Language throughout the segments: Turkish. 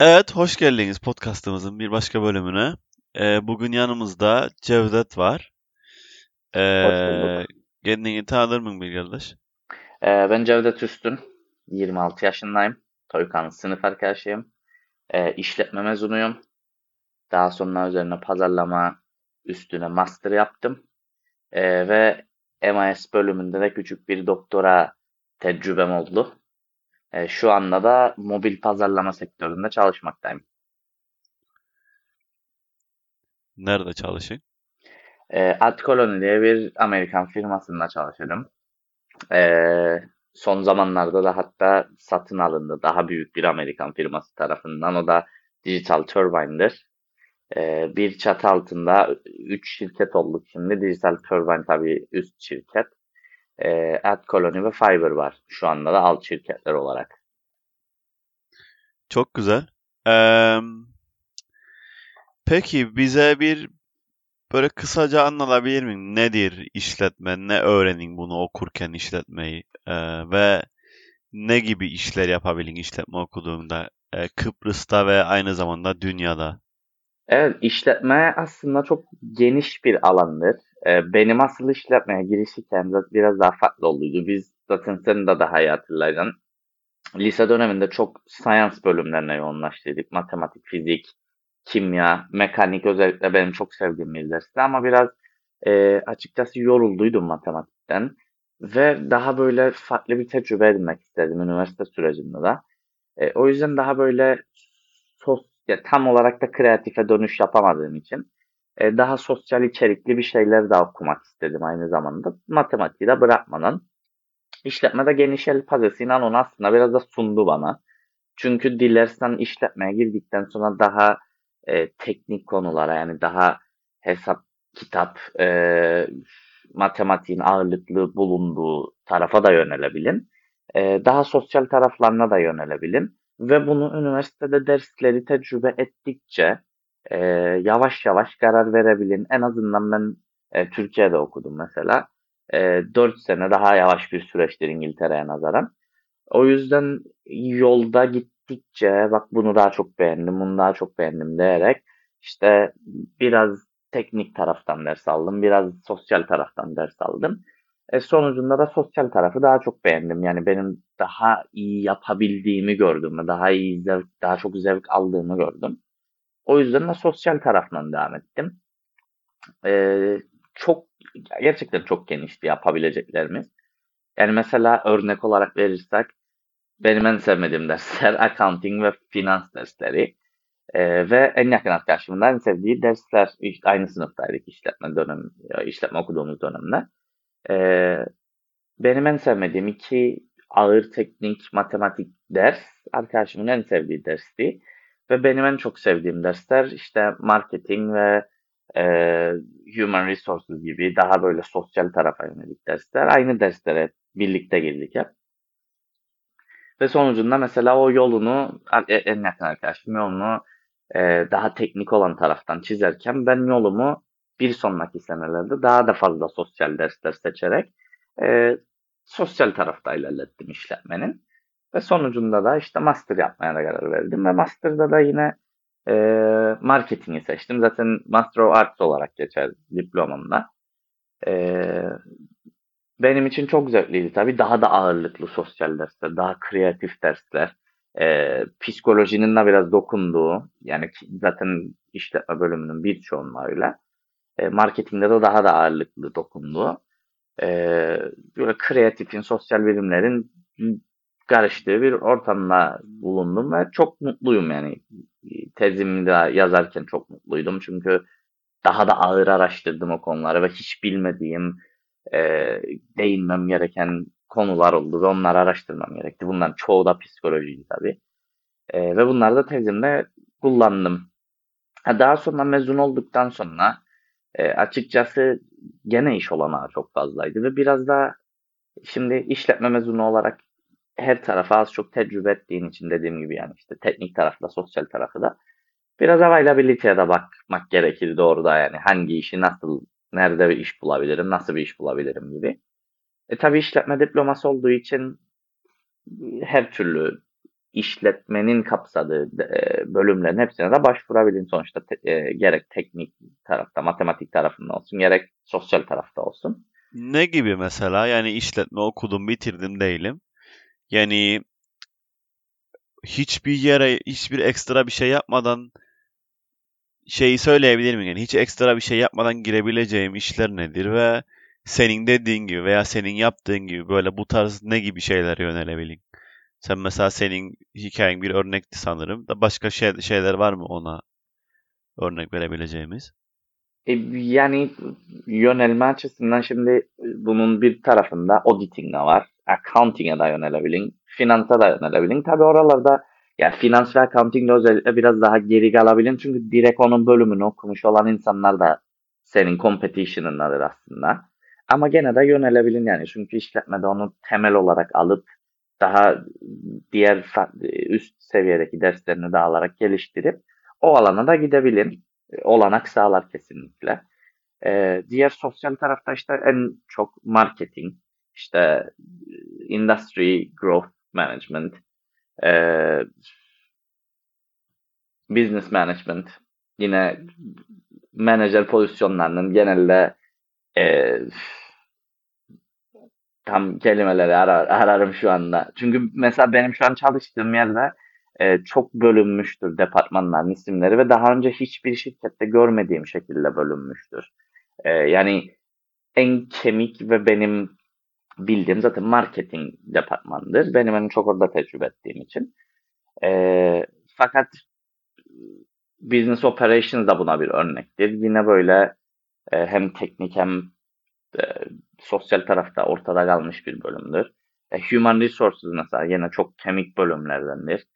Evet, hoş geldiniz podcastımızın bir başka bölümüne. Ee, bugün yanımızda Cevdet var. Ee, kendini tanır mısın bir kardeş? Ee, ben Cevdet Üstün. 26 yaşındayım. Toykan sınıf arkadaşıyım. Ee, işletme mezunuyum. Daha sonra üzerine pazarlama üstüne master yaptım. Ee, ve MIS bölümünde de küçük bir doktora tecrübem oldu. Ee, şu anda da mobil pazarlama sektöründe çalışmaktayım. Nerede çalışıyorsun? Ee, Ad Colony diye bir Amerikan firmasında çalışıyorum. Ee, son zamanlarda da hatta satın alındı daha büyük bir Amerikan firması tarafından. O da Digital Turbine'dir. Ee, bir çatı altında 3 şirket olduk şimdi. Digital Turbine tabii üst şirket. Ee, Ad Colony ve Fiverr var. Şu anda da alt şirketler olarak. Çok güzel. Ee, peki bize bir böyle kısaca anlatabilir miyim? Nedir işletme? Ne öğrenin bunu okurken işletmeyi? Ee, ve ne gibi işler yapabilin işletme okuduğunda? Ee, Kıbrıs'ta ve aynı zamanda dünyada. Evet, işletme aslında çok geniş bir alandır. Ee, benim asıl işletmeye giriş hikayem zaten biraz daha farklı olduydu. Biz zaten senin de daha iyi hatırlayacaksın. Lise döneminde çok science bölümlerine yoğunlaştıydık. Matematik, fizik, kimya, mekanik özellikle benim çok sevdiğim bir dersti ama biraz e, açıkçası yorulduydum matematikten ve daha böyle farklı bir tecrübe edinmek istedim üniversite sürecinde de. E, o yüzden daha böyle sos, ya tam olarak da kreatife dönüş yapamadığım için e, daha sosyal içerikli bir şeyler daha okumak istedim aynı zamanda. Matematiği de bırakmadan. İşletmede geniş yelpazesiyle onu aslında biraz da sundu bana. Çünkü dilersen işletmeye girdikten sonra daha e, teknik konulara yani daha hesap, kitap, e, matematiğin ağırlıklı bulunduğu tarafa da yönelebilin. E, daha sosyal taraflarına da yönelebilin. Ve bunu üniversitede dersleri tecrübe ettikçe e, yavaş yavaş karar verebilin. En azından ben e, Türkiye'de okudum mesela. E, 4 sene daha yavaş bir süreçtir İngiltere'ye nazaran. O yüzden yolda gittikçe bak bunu daha çok beğendim, bunu daha çok beğendim diyerek işte biraz teknik taraftan ders aldım, biraz sosyal taraftan ders aldım. E, sonucunda da sosyal tarafı daha çok beğendim. Yani benim daha iyi yapabildiğimi gördüm ve daha iyi zevk, daha çok zevk aldığımı gördüm. O yüzden de sosyal taraftan devam ettim. E, çok gerçekten çok genişti yapabileceklerimiz. Yani mesela örnek olarak verirsek benim en sevmediğim dersler accounting ve finans dersleri. Ee, ve en yakın arkadaşımın da en sevdiği dersler işte aynı sınıftaydık işletme dönem işletme okuduğumuz dönemde. Ee, benim en sevmediğim iki ağır teknik matematik ders arkadaşımın en sevdiği dersti. Ve benim en çok sevdiğim dersler işte marketing ve e, human resources gibi daha böyle sosyal tarafa yönelik dersler. Aynı derslere birlikte girdik hep. Ve sonucunda mesela o yolunu e, en yakın arkadaşım yolunu e, daha teknik olan taraftan çizerken ben yolumu bir sonraki senelerde daha da fazla sosyal dersler seçerek e, sosyal tarafta ilerlettim işletmenin. Ve sonucunda da işte master yapmaya da karar verdim. Ve master'da da yine e, marketingi seçtim. Zaten Master of Arts olarak geçer diplomamda. E, benim için çok zevkliydi tabii. Daha da ağırlıklı sosyal dersler, daha kreatif dersler. E, psikolojinin de biraz dokunduğu, yani zaten işletme bölümünün bir çoğunluğuyla e, marketingde de daha da ağırlıklı dokunduğu e, böyle kreatifin, sosyal bilimlerin karıştığı bir ortamda bulundum ve çok mutluyum yani. Tezimi de yazarken çok mutluydum çünkü daha da ağır araştırdım o konuları ve hiç bilmediğim, e, değinmem gereken konular oldu ve onları araştırmam gerekti. Bunların çoğu da psikolojiydi tabii. E, ve bunları da tezimde kullandım. Daha sonra mezun olduktan sonra e, açıkçası gene iş olanağı çok fazlaydı ve biraz da şimdi işletme mezunu olarak her tarafa az çok tecrübe ettiğin için dediğim gibi yani işte teknik tarafla sosyal tarafı da biraz availability'ye de bakmak gerekir doğru da yani hangi işi nasıl nerede bir iş bulabilirim nasıl bir iş bulabilirim gibi. E tabi işletme diploması olduğu için her türlü işletmenin kapsadığı e, bölümlerin hepsine de başvurabilin sonuçta te- e, gerek teknik tarafta, matematik tarafında olsun, gerek sosyal tarafta olsun. Ne gibi mesela? Yani işletme okudum, bitirdim değilim. Yani hiçbir yere, hiçbir ekstra bir şey yapmadan şeyi söyleyebilir miyim? Yani hiç ekstra bir şey yapmadan girebileceğim işler nedir ve senin dediğin gibi veya senin yaptığın gibi böyle bu tarz ne gibi şeylere yönelebilin? Sen mesela senin hikayen bir örnekti sanırım. Da başka şey, şeyler var mı ona örnek verebileceğimiz? E, yani yönelme açısından şimdi bunun bir tarafında auditing de var. Accounting'e de yönelebilin. Finansa da yönelebilin. Tabi oralarda yani finans ve accounting'de özellikle biraz daha geri kalabilin. Çünkü direkt onun bölümünü okumuş olan insanlar da senin competition'ındadır aslında. Ama gene de yönelebilin yani. Çünkü işletmede onu temel olarak alıp daha diğer üst seviyedeki derslerini de alarak geliştirip o alana da gidebilin. Olanak sağlar kesinlikle. Ee, diğer sosyal tarafta işte en çok marketing, işte industry growth management, e, business management, yine menajer pozisyonlarının genelde e, tam kelimeleri arar, ararım şu anda. Çünkü mesela benim şu an çalıştığım yerde e, çok bölünmüştür departmanların isimleri ve daha önce hiçbir şirkette görmediğim şekilde bölünmüştür. E, yani en kemik ve benim bildiğim zaten marketing departmanıdır. Benim en çok orada tecrübe ettiğim için. E, fakat business operations da buna bir örnektir. Yine böyle hem teknik hem sosyal tarafta ortada kalmış bir bölümdür. Human resources mesela yine çok kemik bölümlerdendir.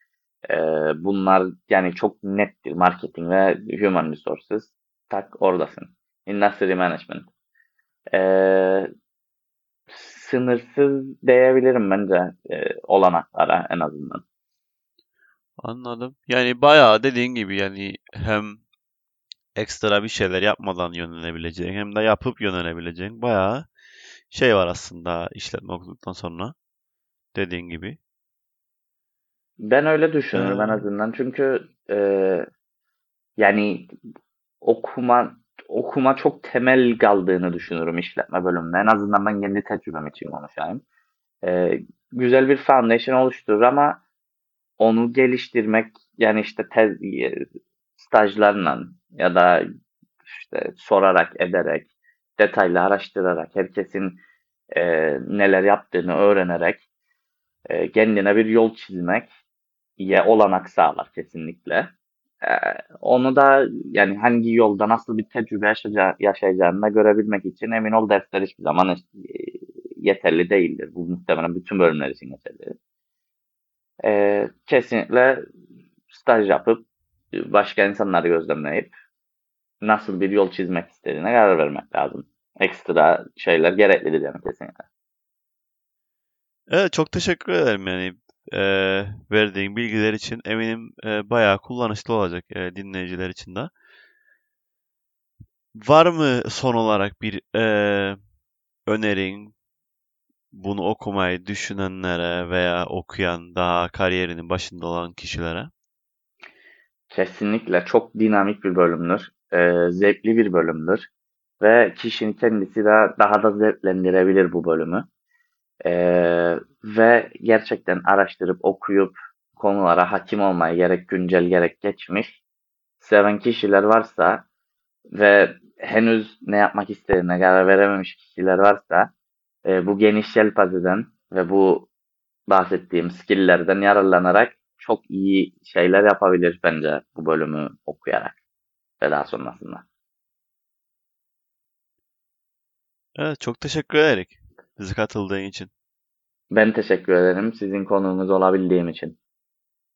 E, bunlar yani çok nettir. Marketing ve human resources tak oradasın. Industry management. E, sınırsız diyebilirim bence e, olanaklara en azından. Anladım. Yani bayağı dediğin gibi yani hem ekstra bir şeyler yapmadan yönelebileceğin hem de yapıp yönelebileceğin bayağı şey var aslında işletme okuduktan sonra dediğin gibi. Ben öyle düşünüyorum en azından çünkü e, yani okuma okuma çok temel kaldığını düşünüyorum işletme bölümünde. En azından ben kendi tecrübem için konuşayım. E, güzel bir foundation oluşturur ama onu geliştirmek yani işte tez, stajlarla ya da işte sorarak ederek detaylı araştırarak herkesin e, neler yaptığını öğrenerek e, kendine bir yol çizmek ye olanak sağlar kesinlikle. E, onu da yani hangi yolda nasıl bir tecrübe yaşayacağı, yaşayacağını da görebilmek için emin ol dersler hiçbir zaman e, yeterli değildir. Bu muhtemelen bütün bölümler için yeterli. E, kesinlikle staj yapıp başka insanları gözlemleyip nasıl bir yol çizmek istediğine karar vermek lazım. Ekstra şeyler gereklidir yani kesinlikle. Evet çok teşekkür ederim yani e, verdiğin bilgiler için eminim e, bayağı kullanışlı olacak e, dinleyiciler için de. Var mı son olarak bir e, önerin bunu okumayı düşünenlere veya okuyan daha kariyerinin başında olan kişilere? Kesinlikle çok dinamik bir bölümdür. E, zevkli bir bölümdür. Ve kişinin kendisi de daha da zevklendirebilir bu bölümü. E, ve gerçekten araştırıp okuyup konulara hakim olmayı gerek güncel gerek geçmiş seven kişiler varsa ve henüz ne yapmak istediğine karar verememiş kişiler varsa e, bu geniş yelpazeden ve bu bahsettiğim skilllerden yararlanarak çok iyi şeyler yapabilir bence bu bölümü okuyarak ve daha sonrasında. Evet, çok teşekkür ederim bizi katıldığın için. Ben teşekkür ederim sizin konuğunuz olabildiğim için.